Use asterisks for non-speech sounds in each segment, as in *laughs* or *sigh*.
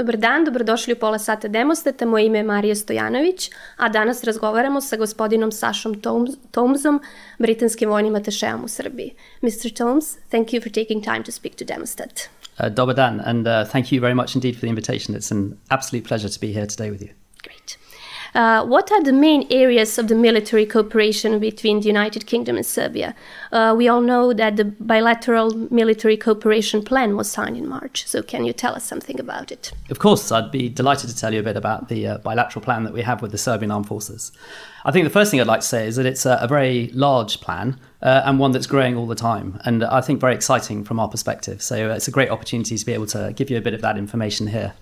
Dobar dan, dobrodošli u pola sata Demostata. Moje ime je Marija Stojanović, a danas razgovaramo sa gospodinom Sašom Toumzom, britanskim vojnim atešeom u Srbiji. Mr. Tomes, thank you for taking time to speak to Demostat. Uh, dobar dan, and uh, thank you very much indeed for the invitation. It's an absolute pleasure to be here today with you. Great. Uh, what are the main areas of the military cooperation between the United Kingdom and Serbia? Uh, we all know that the bilateral military cooperation plan was signed in March. So, can you tell us something about it? Of course, I'd be delighted to tell you a bit about the uh, bilateral plan that we have with the Serbian Armed Forces. I think the first thing I'd like to say is that it's a, very large plan uh, and one that's growing all the time, and I think very exciting from our perspective. So, uh, it's a great opportunity to be able to give you a bit of that information here.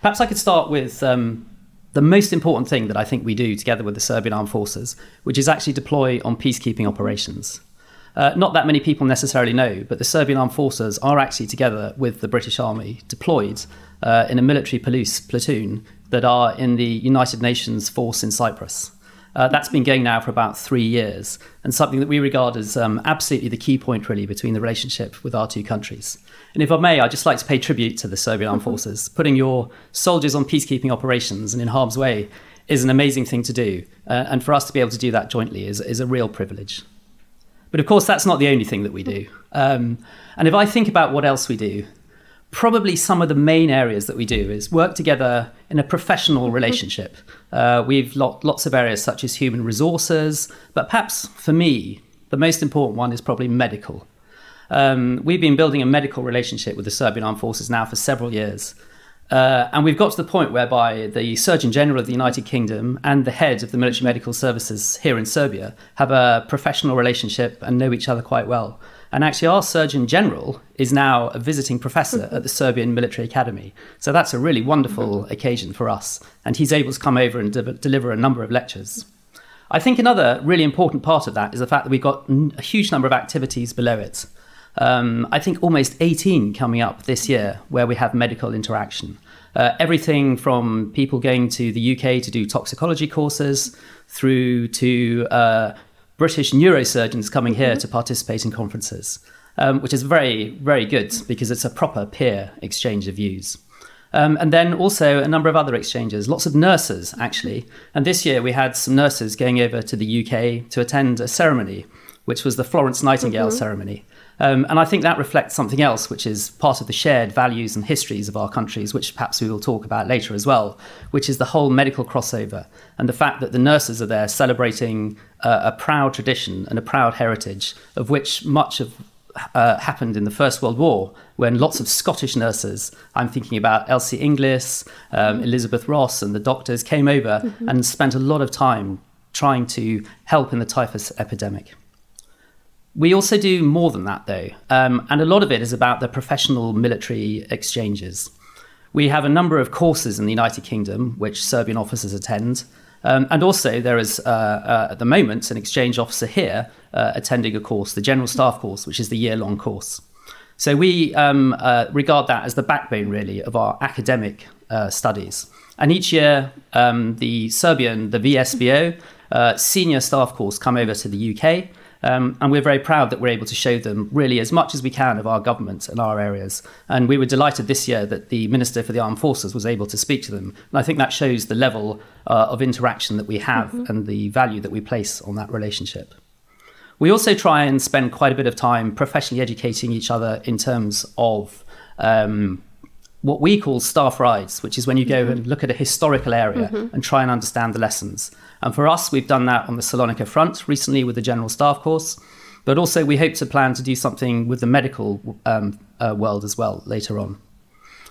Perhaps I could start with um, the most important thing that I think we do together with the Serbian Armed Forces, which is actually deploy on peacekeeping operations. Uh, not that many people necessarily know, but the Serbian Armed Forces are actually together with the British Army deployed uh, in a military police platoon that are in the United Nations force in Cyprus. Uh, that's been going now for about three years, and something that we regard as um, absolutely the key point, really, between the relationship with our two countries. And if I may, I'd just like to pay tribute to the Serbian Armed mm-hmm. Forces. Putting your soldiers on peacekeeping operations and in harm's way is an amazing thing to do. Uh, and for us to be able to do that jointly is, is a real privilege. But of course, that's not the only thing that we do. Um, and if I think about what else we do, probably some of the main areas that we do is work together in a professional mm-hmm. relationship. Uh, we've lot, lots of areas such as human resources, but perhaps for me, the most important one is probably medical. Um, we've been building a medical relationship with the Serbian Armed Forces now for several years. Uh, and we've got to the point whereby the Surgeon General of the United Kingdom and the head of the military medical services here in Serbia have a professional relationship and know each other quite well. And actually, our Surgeon General is now a visiting professor at the Serbian Military Academy. So that's a really wonderful occasion for us. And he's able to come over and de- deliver a number of lectures. I think another really important part of that is the fact that we've got a huge number of activities below it um, I think almost 18 coming up this year where we have medical interaction. Uh, everything from people going to the UK to do toxicology courses through to uh, British neurosurgeons coming here mm-hmm. to participate in conferences, um, which is very, very good because it's a proper peer exchange of views. Um, and then also a number of other exchanges, lots of nurses actually. And this year we had some nurses going over to the UK to attend a ceremony, which was the Florence Nightingale mm-hmm. ceremony. Um, and I think that reflects something else, which is part of the shared values and histories of our countries, which perhaps we will talk about later as well, which is the whole medical crossover and the fact that the nurses are there celebrating uh, a proud tradition and a proud heritage, of which much of uh, happened in the First World War when lots of Scottish nurses, I'm thinking about Elsie Inglis, um, mm-hmm. Elizabeth Ross, and the doctors came over mm-hmm. and spent a lot of time trying to help in the typhus epidemic. We also do more than that, though, um, and a lot of it is about the professional military exchanges. We have a number of courses in the United Kingdom which Serbian officers attend, um, and also there is uh, uh, at the moment an exchange officer here uh, attending a course, the General Staff course, which is the year-long course. So we um, uh, regard that as the backbone, really, of our academic uh, studies. And each year, um, the Serbian, the VSBO, uh, senior staff course come over to the UK um, and we're very proud that we're able to show them really as much as we can of our government and our areas. And we were delighted this year that the Minister for the Armed Forces was able to speak to them. And I think that shows the level uh, of interaction that we have mm-hmm. and the value that we place on that relationship. We also try and spend quite a bit of time professionally educating each other in terms of um, what we call staff rides, which is when you go mm-hmm. and look at a historical area mm-hmm. and try and understand the lessons. And for us, we've done that on the Salonika front recently with the General Staff course, but also we hope to plan to do something with the medical um, uh, world as well later on.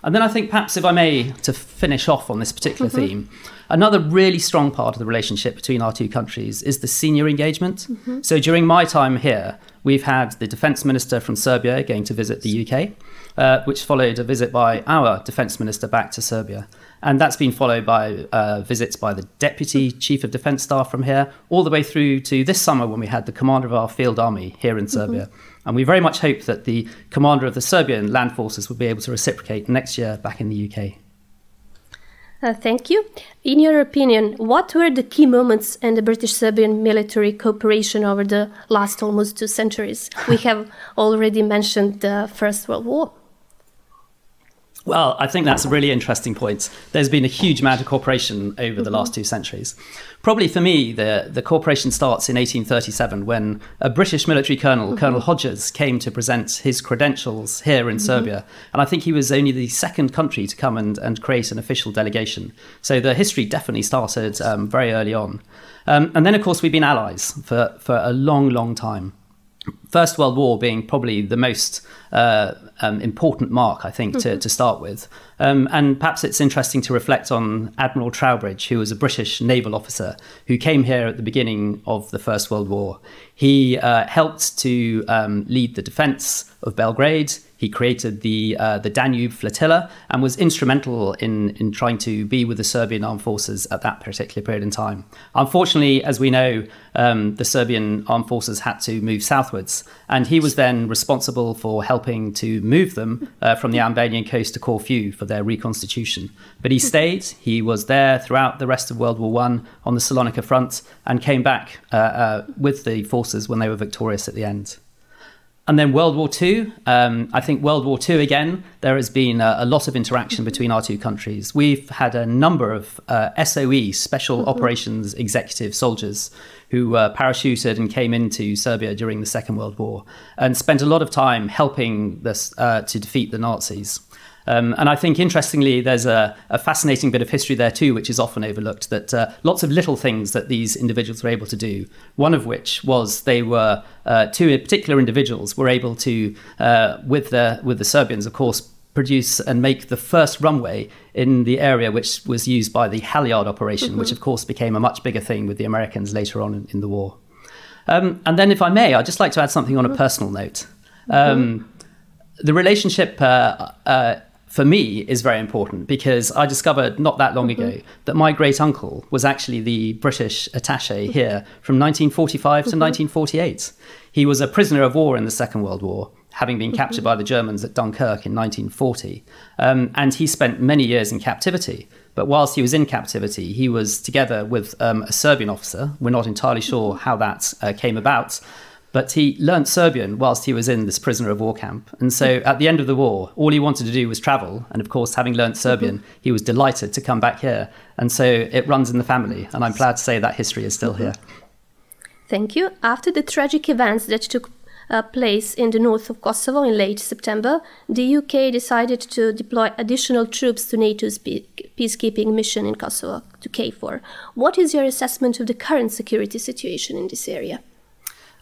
And then I think perhaps, if I may, to finish off on this particular mm-hmm. theme, another really strong part of the relationship between our two countries is the senior engagement. Mm-hmm. So during my time here, we've had the defence minister from Serbia going to visit the UK, uh, which followed a visit by our defence minister back to Serbia. And that's been followed by uh, visits by the Deputy Chief of Defence Staff from here, all the way through to this summer when we had the commander of our field army here in Serbia. Mm-hmm. And we very much hope that the commander of the Serbian land forces will be able to reciprocate next year back in the UK. Uh, thank you. In your opinion, what were the key moments in the British Serbian military cooperation over the last almost two centuries? We have *laughs* already mentioned the First World War. Well, I think that's a really interesting point. There's been a huge amount of cooperation over the Mm-hmm. last two centuries. Probably for me, the, the cooperation starts in 1837 when a British military colonel, Mm-hmm. Colonel Hodges, came to present his credentials here in Serbia. And I think he was only the second country to come and, and create an official delegation. So the history definitely started um, very early on. Um, and then, of course, we've been allies for, for a long, long time. First World War being probably the most uh, um, important mark, I think, to, to start with. Um, and perhaps it's interesting to reflect on Admiral Troubridge, who was a British naval officer who came here at the beginning of the First World War. He uh, helped to um, lead the defense of Belgrade. He created the uh, the Danube flotilla and was instrumental in in trying to be with the Serbian armed forces at that particular period in time. Unfortunately, as we know, um, the Serbian armed forces had to move southwards, and he was then responsible for helping to move them uh, from the Albanian coast to Corfu for their reconstitution. But he stayed. He was there throughout the rest of World War One on the Salonika front, and came back uh, uh, with the forces when they were victorious at the end. And then World War II, um, I think World War II again, there has been a, a, lot of interaction between our two countries. We've had a number of uh, SOE, Special mm-hmm. Operations Executive soldiers, who uh, parachuted and came into Serbia during the Second World War and spent a lot of time helping this, uh, to defeat the Nazis. Um, and I think, interestingly, there's a, a, fascinating bit of history there too, which is often overlooked. That uh, lots of little things that these individuals were able to do. One of which was they were uh, two particular individuals were able to, uh, with the with the Serbians, of course, produce and make the first runway in the area which was used by the Halyard operation, mm-hmm. which of course became a much bigger thing with the Americans later on in, in the war. Um, and then, if I may, I'd just like to add something on a personal note. Um, the relationship uh, uh, for me is very important because I discovered not that long mm-hmm. ago that my great uncle was actually the British attache here from 1945 to 1948. He was a prisoner of war in the Second World War, having been captured by the Germans at Dunkirk in 1940. Um, and he spent many years in captivity. But whilst he was in captivity, he was together with um, a Serbian officer. We're not entirely sure how that uh, came about. But he learnt Serbian whilst he was in this prisoner of war camp. And so at the end of the war, all he wanted to do was travel. And of course, having learnt Serbian, mm-hmm. he was delighted to come back here. And so it runs in the family. And I'm glad to say that history is still mm-hmm. here. Thank you. After the tragic events that took uh, place in the north of Kosovo in late September, the UK decided to deploy additional troops to NATO's peacekeeping mission in Kosovo, to KFOR. What is your assessment of the current security situation in this area?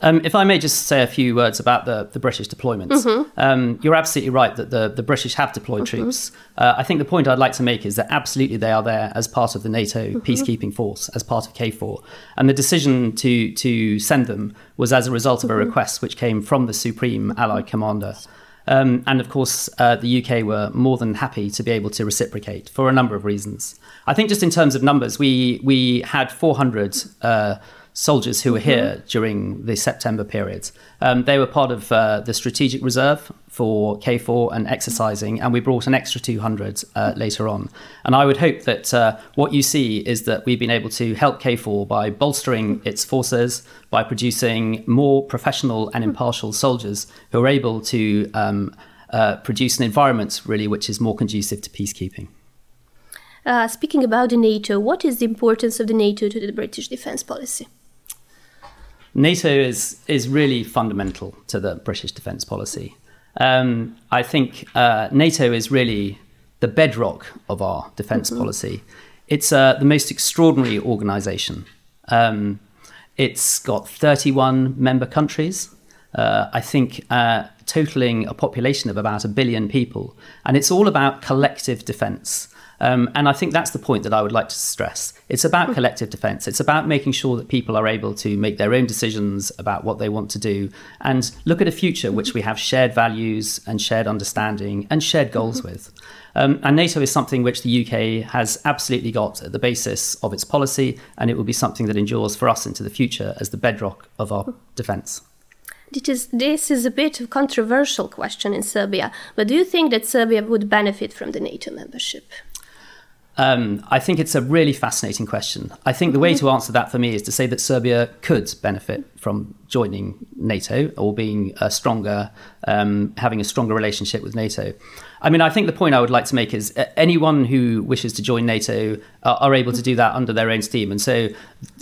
Um, if I may just say a few words about the, the British deployments, mm-hmm. um, you're absolutely right that the, the British have deployed mm-hmm. troops. Uh, I think the point I'd like to make is that absolutely they are there as part of the NATO mm-hmm. peacekeeping force, as part of KFOR. And the decision to, to send them was as a result of a request which came from the Supreme Allied Commander. Um, and of course, uh, the UK were more than happy to be able to reciprocate for a number of reasons. I think just in terms of numbers, we, we had 400. Uh, soldiers who were here mm-hmm. during the September period. Um, they were part of uh, the strategic reserve for KFOR and exercising, and we brought an extra 200 uh, later on. And I would hope that uh, what you see is that we've been able to help KFOR by bolstering its forces, by producing more professional and impartial soldiers who are able to um, uh, produce an environment really which is more conducive to peacekeeping. Uh, speaking about the NATO, what is the importance of the NATO to the British defence policy? NATO is is really fundamental to the British defence policy. Um, I think uh, NATO is really the bedrock of our defense mm-hmm. policy. It's uh, the most extraordinary organisation. Um, it's got 31 member countries. Uh, I think uh, totaling a population of about a billion people, and it's all about collective defence. Um, and I think that's the point that I would like to stress. It's about hmm. collective defense. It's about making sure that people are able to make their own decisions about what they want to do and look at a future which we have shared values and shared understanding and shared goals mm-hmm. with. Um, and NATO is something which the UK has absolutely got at the basis of its policy, and it will be something that endures for us into the future as the bedrock of our defence. Is, this is a bit of a controversial question in Serbia, but do you think that Serbia would benefit from the NATO membership? Um, I think it's a really fascinating question. I think the way to answer that for me is to say that Serbia could benefit from joining NATO or being a stronger, um, having a stronger relationship with NATO. I mean, I think the point I would like to make is uh, anyone who wishes to join NATO are, are able to do that under their own steam. And so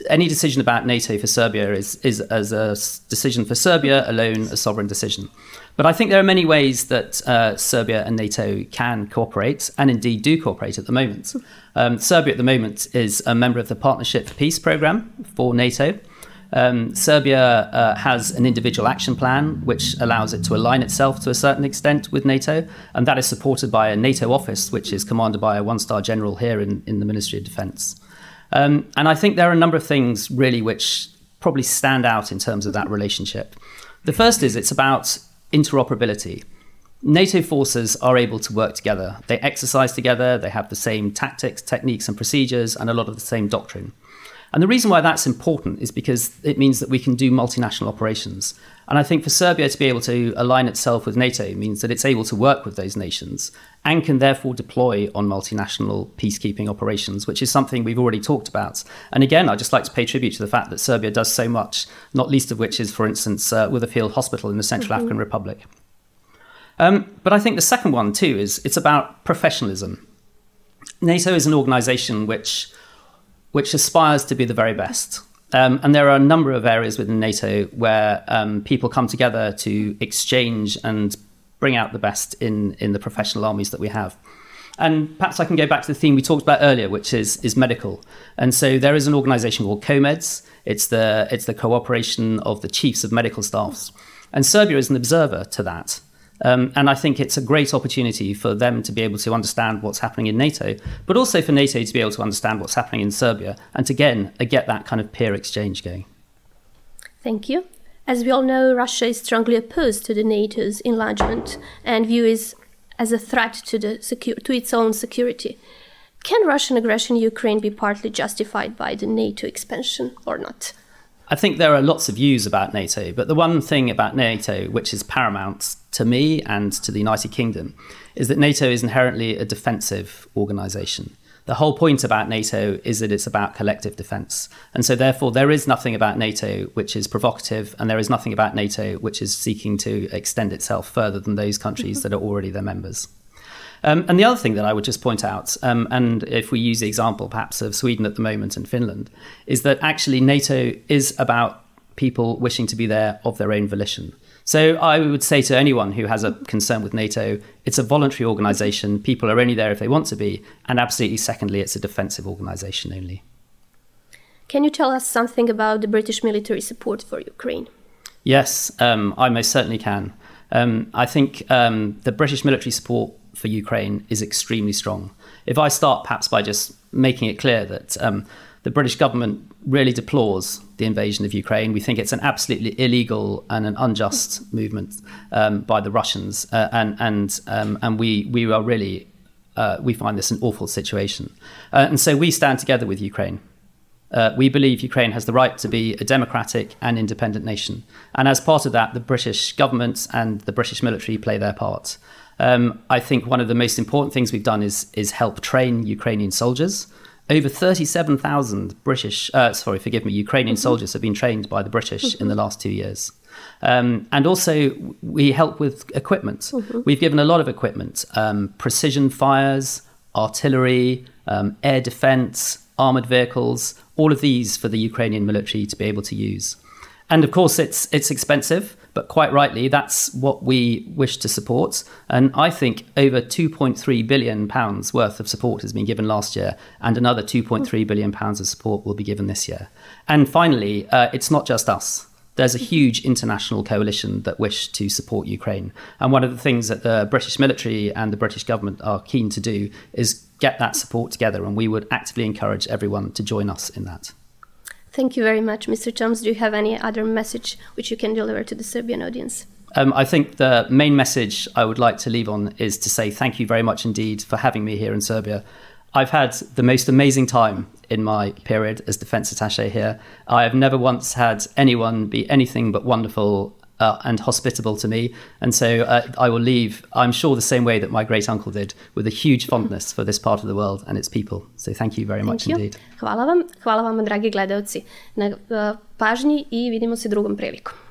any decision about NATO for Serbia is, is as a decision for Serbia alone, a sovereign decision. But I think there are many ways that uh, Serbia and NATO can cooperate, and indeed do cooperate at the moment. Um, Serbia at the moment is a member of the Partnership for Peace programme for NATO. Um, Serbia uh, has an individual action plan which allows it to align itself to a certain extent with NATO, and that is supported by a NATO office which is commanded by a one star general here in, in the Ministry of Defence. Um, and I think there are a number of things really which probably stand out in terms of that relationship. The first is it's about interoperability. NATO forces are able to work together. They exercise together, they have the same tactics, techniques, and procedures, and a lot of the same doctrine. And the reason why that's important is because it means that we can do multinational operations. And I think for Serbia to be able to align itself with NATO means that it's able to work with those nations and can therefore deploy on multinational peacekeeping operations, which is something we've already talked about. And again, I'd just like to pay tribute to the fact that Serbia does so much, not least of which is, for instance, uh, Witherfield Hospital in the Central mm-hmm. African Republic. Um, but I think the second one, too, is it's about professionalism. NATO is an organization which which aspires to be the very best. Um, and there are a number of areas within NATO where um, people come together to exchange and bring out the best in, in the professional armies that we have. And perhaps I can go back to the theme we talked about earlier, which is, is medical. And so there is an organization called COMEDS. It's the, it's the cooperation of the chiefs of medical staffs. And Serbia is an observer to that. Um, and I think it's a great opportunity for them to be able to understand what's happening in NATO, but also for NATO to be able to understand what's happening in Serbia and to again get that kind of peer exchange going. Thank you. As we all know, Russia is strongly opposed to the NATO's enlargement and views it as a threat to, to its own security. Can Russian aggression in Ukraine be partly justified by the NATO expansion or not? I think there are lots of views about NATO, but the one thing about NATO which is paramount to me and to the United Kingdom is that NATO is inherently a defensive organization. The whole point about NATO is that it's about collective defense. And so, therefore, there is nothing about NATO which is provocative, and there is nothing about NATO which is seeking to extend itself further than those countries that are already their members. Um, and the other thing that I would just point out, um, and if we use the example perhaps of Sweden at the moment and Finland, is that actually NATO is about people wishing to be there of their own volition. So I would say to anyone who has a concern with NATO, it's a voluntary organisation. People are only there if they want to be. And absolutely, secondly, it's a defensive organisation only. Can you tell us something about the British military support for Ukraine? Yes, um, I most certainly can. Um, I think um, the British military support for Ukraine is extremely strong. If I start perhaps by just making it clear that um, the British government really deplores the invasion of Ukraine, we think it's an absolutely illegal and an unjust movement um, by the Russians, uh, and and um, and we we are really uh, we find this an awful situation, uh, and so we stand together with Ukraine. Uh, we believe Ukraine has the right to be a democratic and independent nation. And as part of that, the British government and the British military play their part. Um, I think one of the most important things we've done is is help train Ukrainian soldiers. Over 37,000 British, uh, sorry, forgive me, Ukrainian mm-hmm. soldiers have been trained by the British mm-hmm. in the last two years. Um, and also, we help with equipment. Mm-hmm. We've given a lot of equipment um, precision fires, artillery, um, air defense, armored vehicles, all of these for the Ukrainian military to be able to use. And of course, it's, it's expensive. But quite rightly, that's what we wish to support. And I think over 2.3 billion pounds worth of support has been given last year, and another 2.3 billion pounds of support will be given this year. And finally, uh, it's not just us. There's a huge international coalition that wish to support Ukraine. And one of the things that the British military and the British government are keen to do is get that support together. And we would actively encourage everyone to join us in that. Thank you very much, Mr. Toms. Do you have any other message which you can deliver to the Serbian audience? Um, I think the main message I would like to leave on is to say thank you very much indeed for having me here in Serbia. I've had the most amazing time in my period as defense attaché here. I have never once had anyone be anything but wonderful uh, and hospitable to me. And so uh, I will leave, I'm sure, the same way that my great uncle did, with a huge fondness for this part of the world and its people. So thank you very thank much you. indeed. Hvala vam, hvala vam, dragi gledalci, na uh, pažnji i vidimo se drugom prilikom.